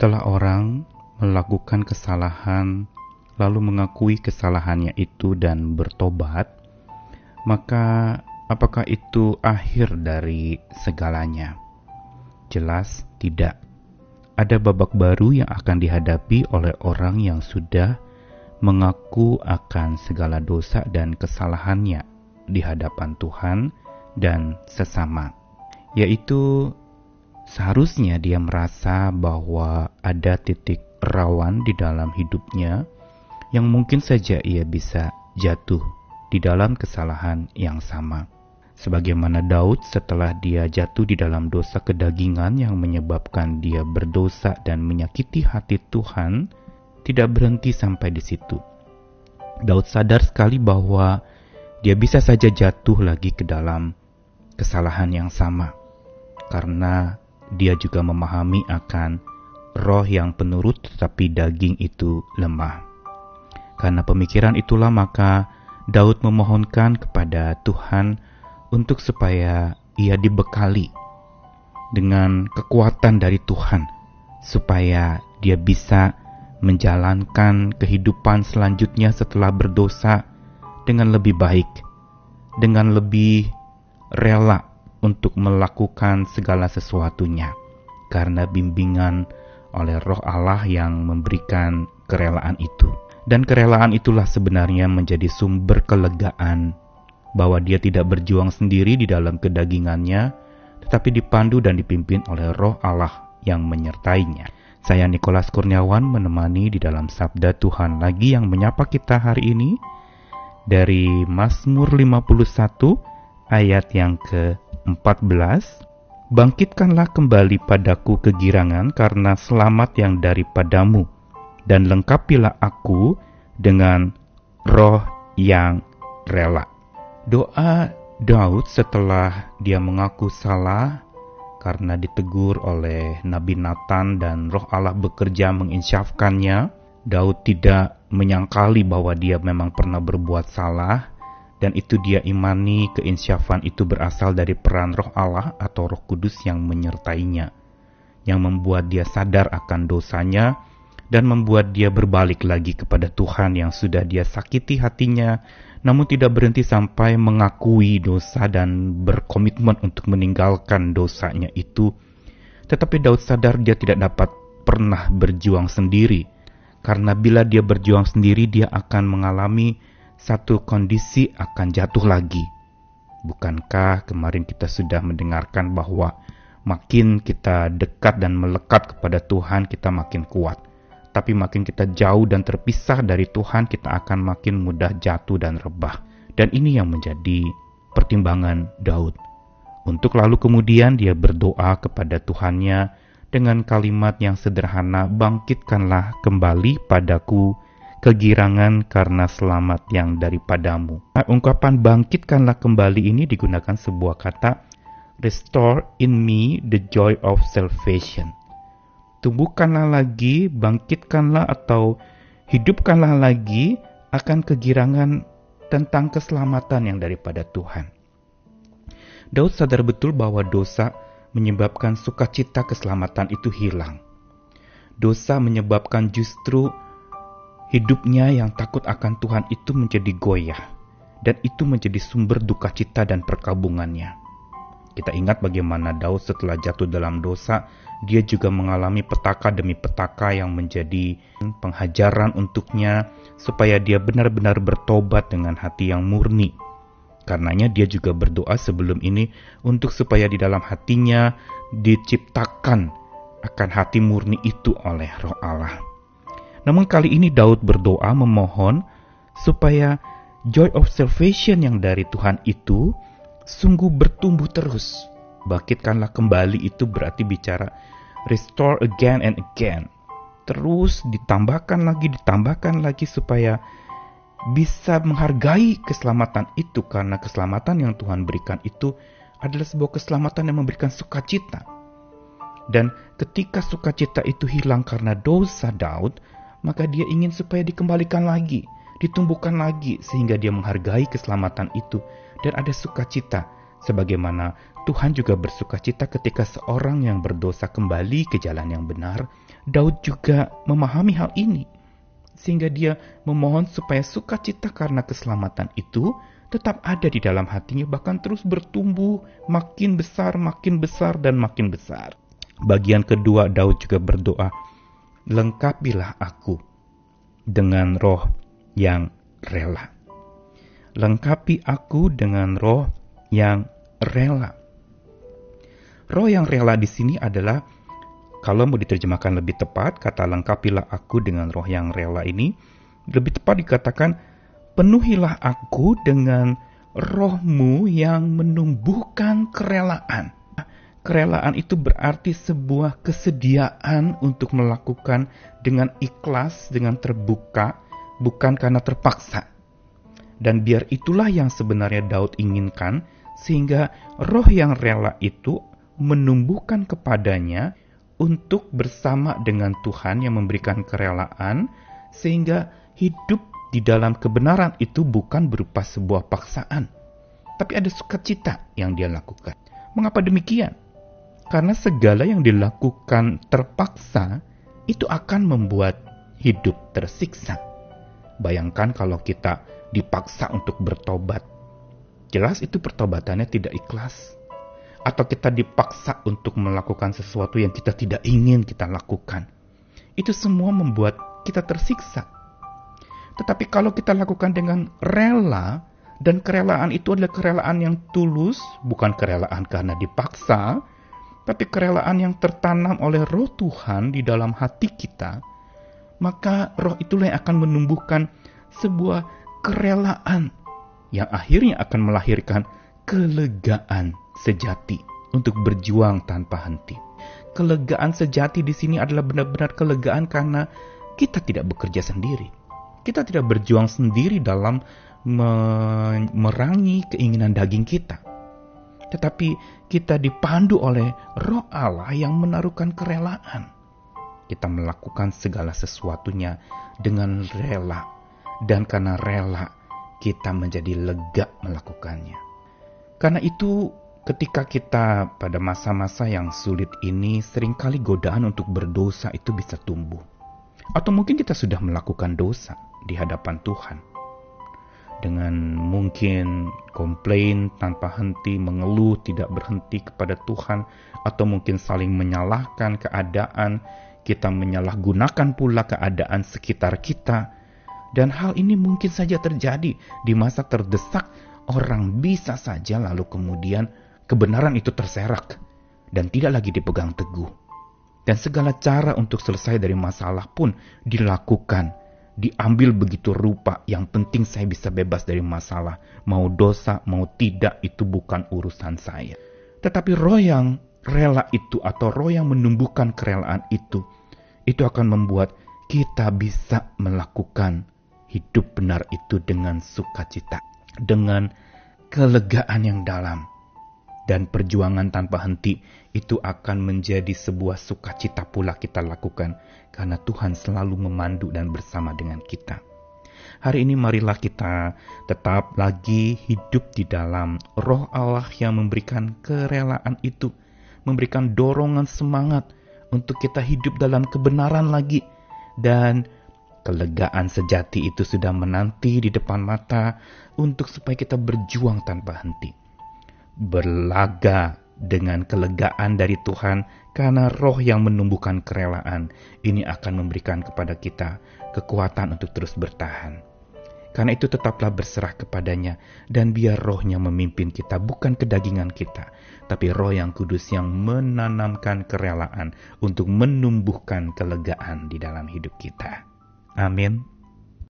Setelah orang melakukan kesalahan, lalu mengakui kesalahannya itu dan bertobat, maka apakah itu akhir dari segalanya? Jelas tidak. Ada babak baru yang akan dihadapi oleh orang yang sudah mengaku akan segala dosa dan kesalahannya di hadapan Tuhan dan sesama, yaitu seharusnya dia merasa bahwa ada titik rawan di dalam hidupnya yang mungkin saja ia bisa jatuh di dalam kesalahan yang sama sebagaimana Daud setelah dia jatuh di dalam dosa kedagingan yang menyebabkan dia berdosa dan menyakiti hati Tuhan, tidak berhenti sampai di situ. Daud sadar sekali bahwa dia bisa saja jatuh lagi ke dalam kesalahan yang sama, karena dia juga memahami akan roh yang penurut tetapi daging itu lemah. Karena pemikiran itulah maka Daud memohonkan kepada Tuhan untuk supaya ia dibekali dengan kekuatan dari Tuhan, supaya dia bisa menjalankan kehidupan selanjutnya setelah berdosa dengan lebih baik, dengan lebih rela untuk melakukan segala sesuatunya, karena bimbingan oleh Roh Allah yang memberikan kerelaan itu. Dan kerelaan itulah sebenarnya menjadi sumber kelegaan bahwa dia tidak berjuang sendiri di dalam kedagingannya, tetapi dipandu dan dipimpin oleh roh Allah yang menyertainya. Saya Nikolas Kurniawan menemani di dalam Sabda Tuhan lagi yang menyapa kita hari ini dari Mazmur 51 ayat yang ke-14. Bangkitkanlah kembali padaku kegirangan karena selamat yang daripadamu, dan lengkapilah aku dengan roh yang rela. Doa Daud setelah dia mengaku salah karena ditegur oleh Nabi Nathan dan roh Allah bekerja menginsyafkannya, Daud tidak menyangkali bahwa dia memang pernah berbuat salah dan itu dia imani keinsyafan itu berasal dari peran roh Allah atau roh kudus yang menyertainya, yang membuat dia sadar akan dosanya dan membuat dia berbalik lagi kepada Tuhan yang sudah dia sakiti hatinya namun tidak berhenti sampai mengakui dosa dan berkomitmen untuk meninggalkan dosanya itu. Tetapi Daud sadar dia tidak dapat pernah berjuang sendiri, karena bila dia berjuang sendiri, dia akan mengalami satu kondisi akan jatuh lagi. Bukankah kemarin kita sudah mendengarkan bahwa makin kita dekat dan melekat kepada Tuhan, kita makin kuat? tapi makin kita jauh dan terpisah dari Tuhan, kita akan makin mudah jatuh dan rebah. Dan ini yang menjadi pertimbangan Daud. Untuk lalu kemudian dia berdoa kepada Tuhannya dengan kalimat yang sederhana, "Bangkitkanlah kembali padaku kegirangan karena selamat yang daripadamu." Nah, ungkapan "bangkitkanlah kembali" ini digunakan sebuah kata "restore in me the joy of salvation" tumbuhkanlah lagi, bangkitkanlah atau hidupkanlah lagi akan kegirangan tentang keselamatan yang daripada Tuhan. Daud sadar betul bahwa dosa menyebabkan sukacita keselamatan itu hilang. Dosa menyebabkan justru hidupnya yang takut akan Tuhan itu menjadi goyah, dan itu menjadi sumber duka cita dan perkabungannya. Kita ingat bagaimana Daud setelah jatuh dalam dosa dia juga mengalami petaka demi petaka yang menjadi penghajaran untuknya supaya dia benar-benar bertobat dengan hati yang murni. Karenanya dia juga berdoa sebelum ini untuk supaya di dalam hatinya diciptakan akan hati murni itu oleh roh Allah. Namun kali ini Daud berdoa memohon supaya joy of salvation yang dari Tuhan itu sungguh bertumbuh terus Bangkitkanlah kembali itu berarti bicara restore again and again. Terus ditambahkan lagi, ditambahkan lagi supaya bisa menghargai keselamatan itu karena keselamatan yang Tuhan berikan itu adalah sebuah keselamatan yang memberikan sukacita. Dan ketika sukacita itu hilang karena dosa Daud, maka dia ingin supaya dikembalikan lagi, ditumbuhkan lagi sehingga dia menghargai keselamatan itu dan ada sukacita sebagaimana Tuhan juga bersuka cita ketika seorang yang berdosa kembali ke jalan yang benar. Daud juga memahami hal ini, sehingga dia memohon supaya sukacita karena keselamatan itu tetap ada di dalam hatinya, bahkan terus bertumbuh makin besar, makin besar, dan makin besar. Bagian kedua, Daud juga berdoa, "Lengkapilah aku dengan roh yang rela." Lengkapi aku dengan roh yang rela. Roh yang rela di sini adalah kalau mau diterjemahkan lebih tepat, kata lengkapilah aku dengan roh yang rela ini lebih tepat dikatakan penuhilah aku dengan rohmu yang menumbuhkan kerelaan. Kerelaan itu berarti sebuah kesediaan untuk melakukan dengan ikhlas, dengan terbuka, bukan karena terpaksa. Dan biar itulah yang sebenarnya Daud inginkan, sehingga roh yang rela itu menumbuhkan kepadanya untuk bersama dengan Tuhan yang memberikan kerelaan, sehingga hidup di dalam kebenaran itu bukan berupa sebuah paksaan, tapi ada sukacita yang dia lakukan. Mengapa demikian? Karena segala yang dilakukan terpaksa itu akan membuat hidup tersiksa. Bayangkan kalau kita dipaksa untuk bertobat. Jelas itu pertobatannya tidak ikhlas atau kita dipaksa untuk melakukan sesuatu yang kita tidak ingin kita lakukan. Itu semua membuat kita tersiksa. Tetapi kalau kita lakukan dengan rela, dan kerelaan itu adalah kerelaan yang tulus, bukan kerelaan karena dipaksa, tapi kerelaan yang tertanam oleh roh Tuhan di dalam hati kita, maka roh itulah yang akan menumbuhkan sebuah kerelaan yang akhirnya akan melahirkan kelegaan sejati untuk berjuang tanpa henti. Kelegaan sejati di sini adalah benar-benar kelegaan karena kita tidak bekerja sendiri. Kita tidak berjuang sendiri dalam merangi keinginan daging kita. Tetapi kita dipandu oleh roh Allah yang menaruhkan kerelaan. Kita melakukan segala sesuatunya dengan rela. Dan karena rela, kita menjadi lega melakukannya. Karena itu Ketika kita pada masa-masa yang sulit ini, sering kali godaan untuk berdosa itu bisa tumbuh. Atau mungkin kita sudah melakukan dosa di hadapan Tuhan. Dengan mungkin komplain tanpa henti, mengeluh tidak berhenti kepada Tuhan, atau mungkin saling menyalahkan keadaan, kita menyalahgunakan pula keadaan sekitar kita. Dan hal ini mungkin saja terjadi di masa terdesak orang bisa saja lalu kemudian kebenaran itu terserak dan tidak lagi dipegang teguh. Dan segala cara untuk selesai dari masalah pun dilakukan, diambil begitu rupa. Yang penting saya bisa bebas dari masalah, mau dosa, mau tidak, itu bukan urusan saya. Tetapi roh yang rela itu atau roh yang menumbuhkan kerelaan itu, itu akan membuat kita bisa melakukan hidup benar itu dengan sukacita, dengan kelegaan yang dalam dan perjuangan tanpa henti itu akan menjadi sebuah sukacita pula kita lakukan karena Tuhan selalu memandu dan bersama dengan kita. Hari ini marilah kita tetap lagi hidup di dalam roh Allah yang memberikan kerelaan itu, memberikan dorongan semangat untuk kita hidup dalam kebenaran lagi dan kelegaan sejati itu sudah menanti di depan mata untuk supaya kita berjuang tanpa henti berlaga dengan kelegaan dari Tuhan karena roh yang menumbuhkan kerelaan ini akan memberikan kepada kita kekuatan untuk terus bertahan. Karena itu tetaplah berserah kepadanya dan biar rohnya memimpin kita bukan kedagingan kita, tapi roh yang kudus yang menanamkan kerelaan untuk menumbuhkan kelegaan di dalam hidup kita. Amin.